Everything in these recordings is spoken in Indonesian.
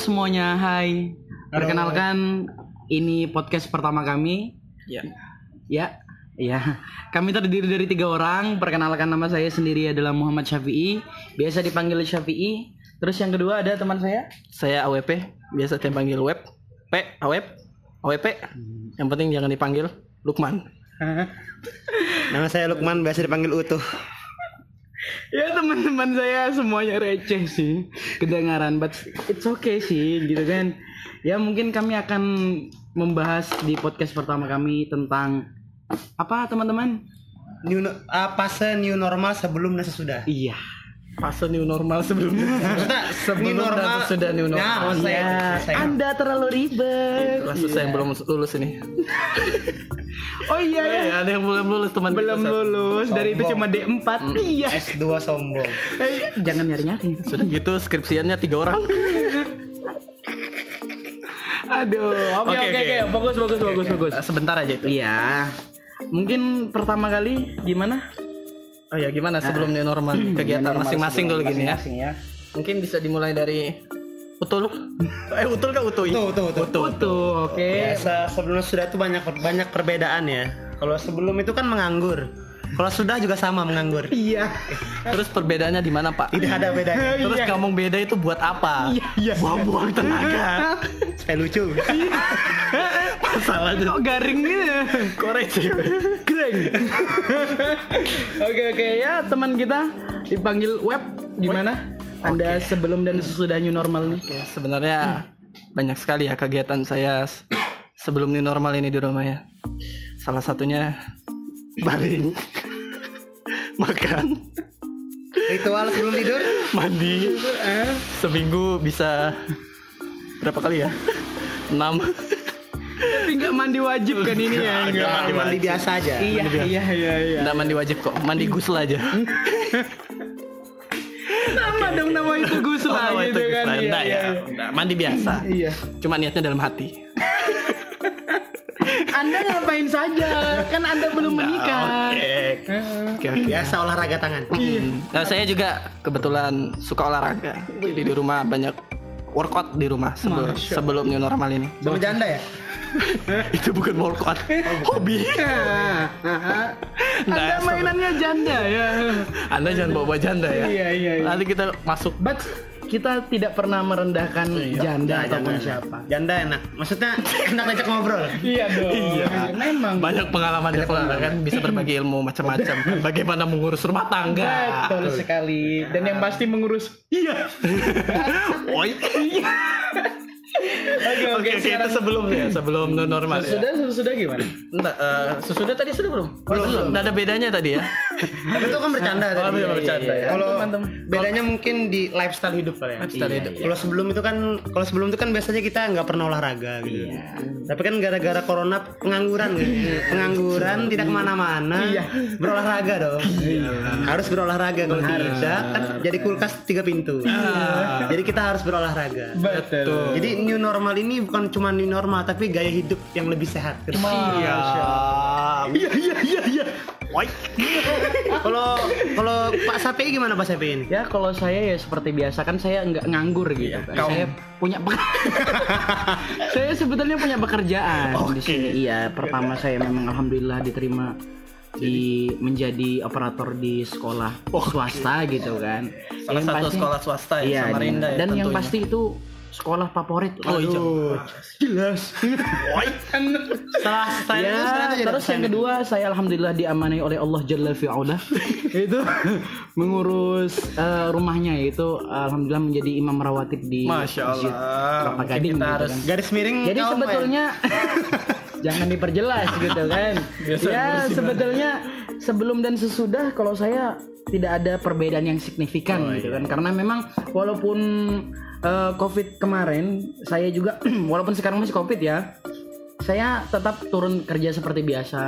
semuanya, hai. Perkenalkan ini podcast pertama kami. Ya. Ya, ya. Kami terdiri dari tiga orang. Perkenalkan nama saya sendiri adalah Muhammad Syafi'i. Biasa dipanggil Syafi'i. Terus yang kedua ada teman saya. Saya AWP, biasa saya panggil web. P, AWP, AWP. Yang penting jangan dipanggil Lukman. Nama saya Lukman, biasa dipanggil Utuh. Ya teman-teman saya semuanya receh sih kedengaran, but it's okay sih gitu kan. Ya mungkin kami akan membahas di podcast pertama kami tentang apa teman-teman? New no- ah, fase new normal sebelum dan sesudah. Iya. Fase new normal sebelumnya. Maksudnya Sebelum new dan sesudah new normal. Nah, saya, Ya, saya- Anda terlalu ribet. Kelas saya yang belum lulus ini. Oh iya ya. Eh, ada yang belum lulus teman Belum kita, lulus dari itu cuma D4. Iya. S2 sombong. Eh, jangan nyari-nyari. Sudah gitu skripsiannya tiga orang. Aduh, oke Oke, oke bagus bagus bagus bagus. Eh, Sebentar aja itu. Iya. Mungkin pertama kali gimana? Oh ya gimana sebelum new normal kegiatan masing-masing dulu gini ya. Ya. Mungkin bisa dimulai dari Utul. Eh Utul kan Utul. Tuh, tuh, tuh. Utul. Tuh, oke. Biasa sebelum sudah itu banyak banyak perbedaan ya. Kalau sebelum itu kan menganggur. Kalau sudah juga sama menganggur. Iya. Terus perbedaannya di mana Pak? Tidak ada bedanya. Terus ngomong beda itu buat apa? Iya, iya. Buang-buang tenaga. Supaya lucu. Masalahnya Kok garing gitu? koreksi. Oke oke ya teman kita dipanggil web gimana? Anda sebelum dan sesudah new normal nih? Ya, sebenarnya banyak sekali ya kegiatan saya sebelum new normal ini di rumah ya. Salah satunya baring, makan, Ritual sebelum tidur. mandi. Seminggu bisa berapa kali ya? 6 Tapi nggak mandi wajib kan ini ya? Nggak mandi Mandi biasa aja. Iya iya iya iya. Nggak mandi wajib kok, mandi gusel aja. Nama dong nama itu Gus Oh, nama gitu itu kan. gusel. Iya, iya, ya, iya. mandi biasa. Iya. Cuma niatnya dalam hati. Anda ngapain saja? Kan Anda belum menikah. Oke. Oke, oke. Biasa olahraga tangan. Nah, saya juga kebetulan suka olahraga. Jadi di rumah banyak workout di rumah sebelum sebelum new normal ini. Sama janda ya? Itu bukan workout, hobi. Anda Nah, mainannya janda ya. Anda jangan bawa janda ya. Iya, iya, iya. Nanti kita masuk. But kita tidak pernah merendahkan janda ataupun siapa. Janda enak. Maksudnya enak ngajak ngobrol. Iya dong. Iya. Memang. Banyak pengalaman ya kan bisa berbagi ilmu macam-macam. Bagaimana mengurus rumah tangga. Betul sekali. Dan yang pasti mengurus. Iya. Oi. Oke Oke, oke, itu sebelum ya, sebelum new normal ya. Sudah sudah gimana? Enggak, eh, sesudah tadi sudah belum? Belum. Nggak ada bedanya tadi ya. Tapi itu kan bercanda Oh, tadi. iya, bercanda ya. Kalau Teman-teman. bedanya mungkin di lifestyle hidup kali ya. Lifestyle hidup. Kalau sebelum itu kan kalau sebelum itu kan biasanya kita nggak pernah olahraga gitu. Tapi kan gara-gara corona pengangguran gitu. Pengangguran tidak ke mana-mana. Berolahraga dong. Harus berolahraga kalau tidak kan jadi kulkas tiga pintu. Jadi kita harus berolahraga. Betul. Jadi new normal ini bukan cuma new normal tapi gaya hidup yang lebih sehat. Iya. Iya, iya, iya, iya. Woi. Kalau kalau Pak Sapi gimana Pak Sapi ini? Ya kalau saya ya seperti biasa kan saya nggak nganggur gitu kan. Saya punya saya sebetulnya punya pekerjaan di sini. Iya, pertama saya memang alhamdulillah diterima di menjadi operator di sekolah swasta gitu kan. Salah Yang satu pasti- sekolah swasta ya, Iya, Samarinda ya. dan yang tentunya. pasti itu sekolah favorit. Oh, iya. jelas. Setelah Ya, itu jadi terus yang kedua saya alhamdulillah diamanai oleh Allah Jalla fi'ala itu mengurus eh, rumahnya itu alhamdulillah menjadi imam rawatib di Masya Masjid Allah. Kelapa Gading Kita gitu harus kan. garis miring Jadi Pak, ya? sebetulnya jangan diperjelas gitu kan. ya sebetulnya sebelum dan sesudah kalau saya tidak ada perbedaan yang signifikan Oh, gitu iya. kan. Karena memang walaupun eh, Covid kemarin saya juga walaupun sekarang masih Covid ya saya tetap turun kerja seperti biasa.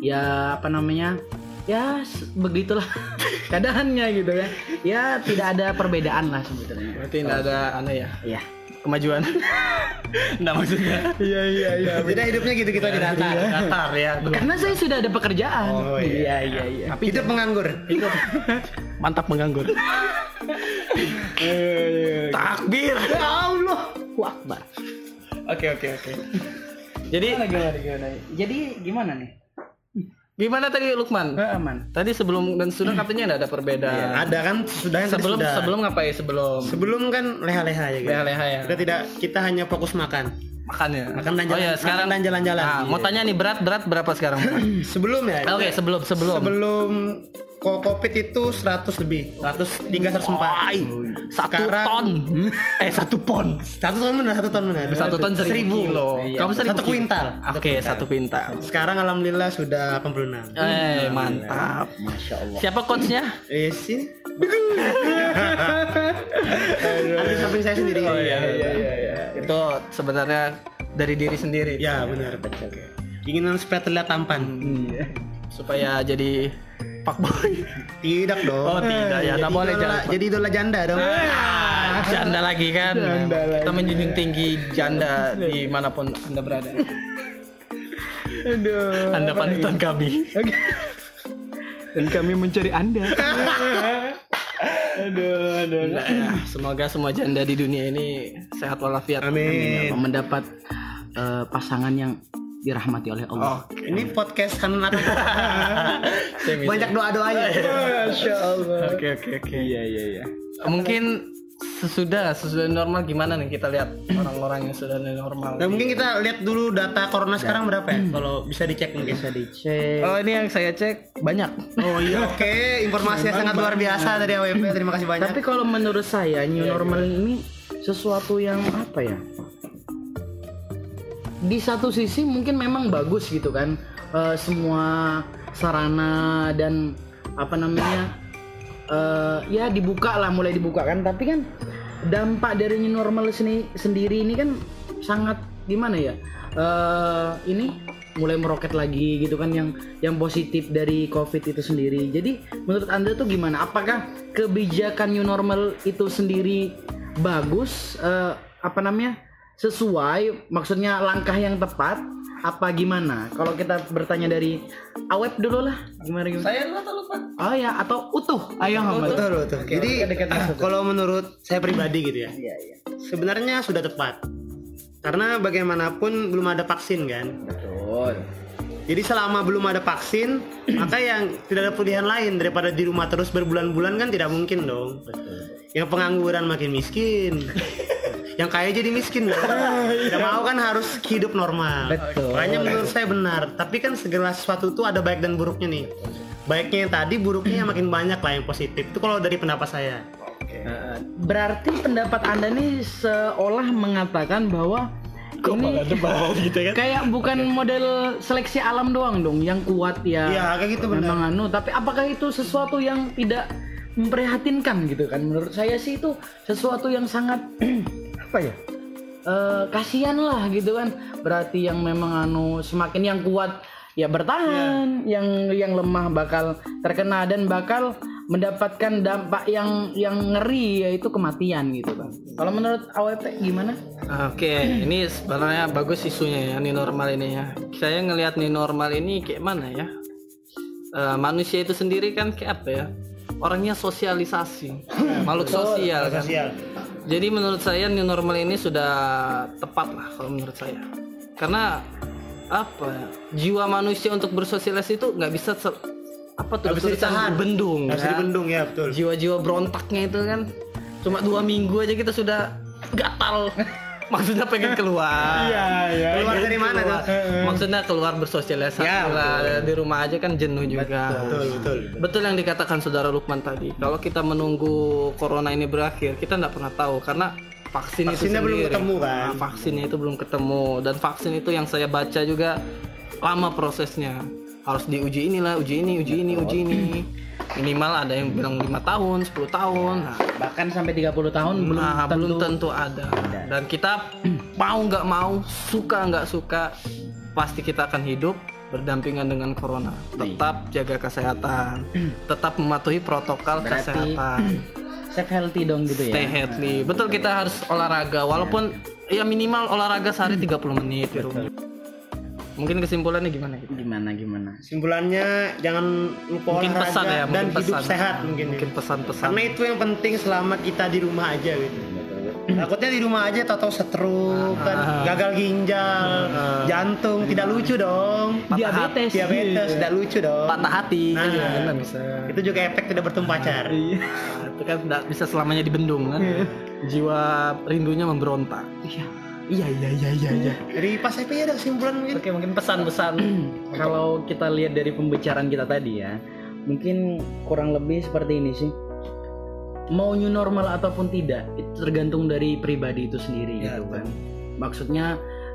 Ya apa namanya? Ya begitulah keadaannya gitu ya. Ya tidak ada perbedaan lah sebetulnya. Berarti nggak ada aneh ya? Ya kemajuan. Nggak maksudnya. iya iya iya Jadi hidupnya gitu-gitu di datar. Datar ya. karena saya sudah ada pekerjaan Oh, iya. iya iya Tapi Hidup menganggur. hidup mantap menganggur. Takbir. ya Allah Allahu Akbar. Oke oke oke. Jadi Gimana gimana gimana? Jadi gimana nih? Gimana tadi Lukman? Eh, aman. Tadi sebelum dan sudah katanya nggak ada perbedaan. Ada kan sudah yang tadi sebelum sudah. sebelum ngapain sebelum sebelum kan leha-leha ya kan. leha-leha ya Kita tidak kita hanya fokus makan. makannya. Makan dan oh jalan- ya sekarang makan dan jalan-jalan. Nah, mau Iya. tanya nih berat berat berapa sekarang? Sebelum ya. Oke sebelum sebelum. Sebelum ko- Covid itu 100 lebih. 103 104. Wai, satu Sekarang- ton. eh satu pon. Satu ton benar, satu ton benar. Satu ton seribu kilo. Iya. Kamu seribu Satu kuintal. Oke satu pintal. Sekarang alhamdulillah sudah 86. Eh mantap. Masya Allah. Siapa coachnya? Eh sini. Ada di samping saya sendiri. Oh iya Itu sebenarnya dari diri sendiri. Ya benar. Keinginan supaya terlihat tampan. Supaya jadi pak boy. Tidak dong. Oh, tidak, ya. Tak boleh, idola- jangan. Jadi idola janda dong. Ah, janda lagi kan. Kita menjunjung tinggi janda di mana pun anda berada. Aduh. Anda panutan kami. Dan kami mencari Anda. Aduh, aduh. Nah, ya, semoga semua janda di dunia ini sehat walafiat. Amin. mendapat eh, pasangan yang dirahmati oleh Allah. Ini podcast kan? Semi- Banyak doa-doanya. Masya Allah. Oke oke oke. Iya iya iya. Mungkin sesudah sesudah normal gimana nih kita lihat orang-orang yang sudah normal. Nah mungkin kita lihat dulu data corona sekarang berapa ya? Kalau bisa dicek mungkin. Bisa dicek. Oh ini yang saya cek banyak. Oh iya. Oke, informasi yang sangat luar biasa dari AWP. Terima kasih banyak. Tapi kalau menurut saya new normal ini sesuatu yang apa ya? Di satu sisi mungkin memang bagus gitu kan. Eh, semua sarana dan apa namanya? eh, ya dibuka lah mulai dibuka kan tapi kan dampak dari new normal seni, sendiri ini kan sangat gimana ya eh ini mulai meroket lagi gitu kan yang yang positif dari covid itu sendiri jadi menurut anda tuh gimana apakah kebijakan new normal itu sendiri bagus eh, apa namanya sesuai maksudnya langkah yang tepat apa gimana kalau kita bertanya dari aweb dulu lah gimana gimana Saya tahu lupa. oh ya atau utuh ayo Hamad Betul, betul. Jadi dekat-dekat masuk. kalau menurut saya pribadi gitu ya. iya iya Sebenarnya sudah tepat. Karena bagaimanapun belum ada vaksin kan. betul Jadi selama belum ada vaksin, maka yang tidak ada pilihan lain daripada di rumah terus berbulan-bulan kan tidak mungkin dong. Yang pengangguran makin miskin. yang kaya jadi miskin dong. Tidak mau kan harus hidup normal. Betul. Makanya menurut saya benar. Tapi kan segala sesuatu itu ada baik dan buruknya nih. Baiknya yang tadi, buruknya yang makin banyak lah yang positif. Itu kalau dari pendapat saya. Berarti pendapat anda nih seolah mengatakan bahwa ini gitu kan? kayak bukan model seleksi alam doang dong yang kuat ya Iya, kayak gitu benar. memang anu tapi apakah itu sesuatu yang tidak memprihatinkan gitu kan menurut saya sih itu sesuatu yang sangat apa ya eh kasihan lah gitu kan berarti yang memang anu semakin yang kuat ya bertahan Iya. yang yang lemah bakal terkena dan bakal mendapatkan dampak yang yang ngeri yaitu kematian gitu kan kalau menurut AWP gimana Oke, ini sebenarnya bagus isunya ya, new normal ini ya. Saya ngelihat new normal ini kayak mana ya? Eh, manusia itu sendiri kan kayak apa ya? Orangnya sosialisasi, makhluk sosial kan. Sosial. Jadi menurut saya new normal ini sudah tepat lah kalau menurut saya. Karena apa ya? Jiwa manusia untuk bersosialisasi itu nggak bisa se- apa tuh bisa ditahan. bendung. Harus ya. dibendung ya betul. Jiwa-jiwa berontaknya itu kan cuma dua minggu aja kita sudah gatal. Maksudnya pengen keluar. iya. Keluar dari mana tuh? Maksudnya keluar bersosialisasi Ya, lah. Di rumah aja kan jenuh juga. Betul, betul. Betul yang dikatakan saudara Lukman tadi. Kalau kita menunggu corona ini berakhir, kita nggak pernah tahu karena vaksin itu belum ketemu, kan? Nah, vaksinnya itu belum ketemu dan vaksin itu yang saya baca juga lama prosesnya. Harus diuji inilah, uji ini, uji ini, uji ini. Minimal ada yang bilang lima tahun, 10 tahun. Nah, bahkan sampai 30 tahun belum nah, tentu belum tentu ada. Dan kita mau nggak mau, suka nggak suka, pasti kita akan hidup berdampingan dengan corona. Tetap jaga kesehatan, tetap mematuhi protokol Berarti- kesehatan. safe healthy dong gitu Stay ya healthy. Betul kita harus olahraga, walaupun ya minimal olahraga sehari 30 menit di rumah. Mungkin kesimpulannya gimana gitu? gimana gimana Simpulannya jangan lupa Mungkin olahraga pesan ya, dan mungkin hidup pesan. sehat mungkin. ya. Mungkin pesan-pesan. Karena itu yang penting selama kita di rumah aja gitu. Takutnya di rumah aja tahu stroke kan, gagal ginjal, jantung, tidak lucu dong. Diabetes. Diabetes, tidak lucu dong. patah hati kan Nah. nggak bisa Itu juga efek tidak bertemu pacar. Nah, itu kan nggak bisa selamanya dibendung kan jiwa rindunya memberontak Iya. Iya iya iya iya iya. Dari pas IP ada kesimpulan mungkin. oke mungkin pesan-pesan Kalau kita lihat dari pembicaraan kita tadi ya, mungkin kurang lebih seperti ini sih. Mau new normal ataupun tidak, itu tergantung dari pribadi itu sendiri Ya, gitu kan. Maksudnya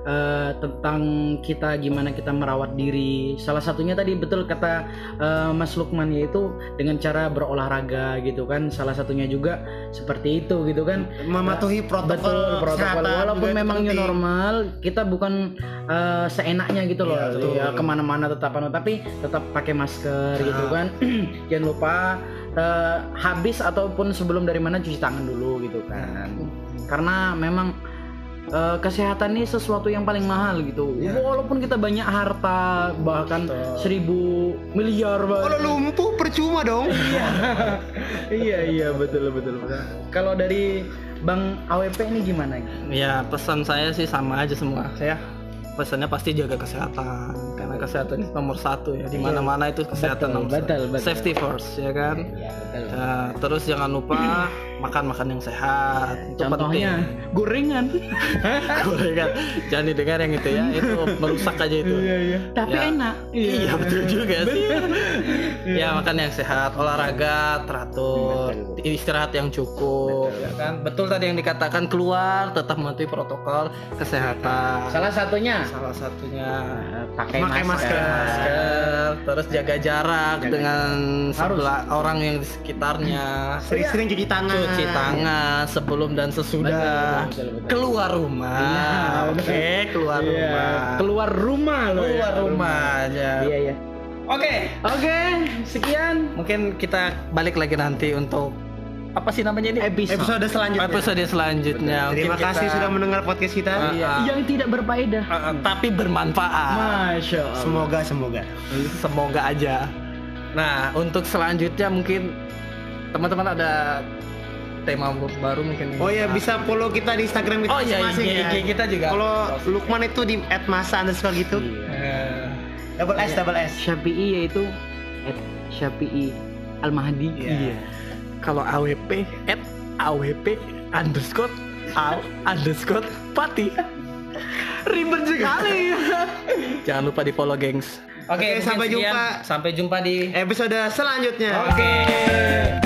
eh, tentang kita gimana kita merawat diri. Salah satunya tadi betul kata eh, Mas Lukman yaitu dengan cara berolahraga gitu kan. Salah satunya juga seperti itu gitu kan. Mematuhi protokol, Betul protokol walaupun memang new normal kita bukan eh, seenaknya gitu loh betul. ya ke mana-mana tetap anu tapi tetap pakai masker gitu Nah. kan jangan lupa eh, habis ataupun sebelum dari mana cuci tangan dulu gitu kan karena memang eh, kesehatan ini sesuatu yang paling mahal gitu. Iya. walaupun kita banyak harta bahkan seribu miliar Kalau bahkan. lumpuh percuma dong. iya. Iya betul betul betul. Kalau dari Bang AWP ini gimana ya pesan saya sih sama aja semua. Saya pesannya pasti jaga kesehatan karena kesehatan itu nomor satu ya. Di mana-mana itu kesehatan Betul, nomor betul, satu betul. safety first ya kan? Iya betul. Ya, terus jangan lupa makan makan yang sehat itu Contohnya gorengan. penting. gorengan jangan didengar yang itu ya itu merusak aja itu iya. Tapi Ya. enak. Iya betul juga sih. ya makan yang sehat, olahraga teratur, istirahat yang cukup, ya kan. Betul tadi yang dikatakan keluar tetap mematuhi protokol kesehatan. Salah satunya Salah satunya pakai Pakai masker. masker. masker, terus jaga jarak dengan sebelah orang yang di sekitarnya. Sering-sering cuci tangan. Cuci tangan sebelum dan sesudah Betul, betul, betul. keluar rumah. Iya, Oke, keluar Iya, rumah. Keluar rumah loh. ya. Keluar rumah aja. Iya iya. Oke, Oke, sekian mungkin kita balik lagi nanti untuk apa sih namanya ini? episode, Episode selanjutnya. Episode selanjutnya. Terima Mungkin kasih kita- sudah mendengar podcast kita. Iya. yang tidak berfaedah. Uh, uh, tapi bermanfaat. Masya Allah. Semoga semoga. Semoga aja. Nah, untuk selanjutnya mungkin teman-teman ada tema baru mungkin. Oh ya bisa follow kita di Instagram kita Oh iya, masing-masing IG, ya. IG kita juga. Kalau Lukman itu di @masa underscore gitu. Eh, Double S double S. Syafi'i yaitu at Syafi'i Al Mahdi. Iya. Kalau AWP at AWP underscore al underscore pati. Ribet sekali. Jangan lupa di follow gengs. Oke, Oke, mungkin sampai sekian. jumpa. Sampai jumpa di Episode selanjutnya. Oke.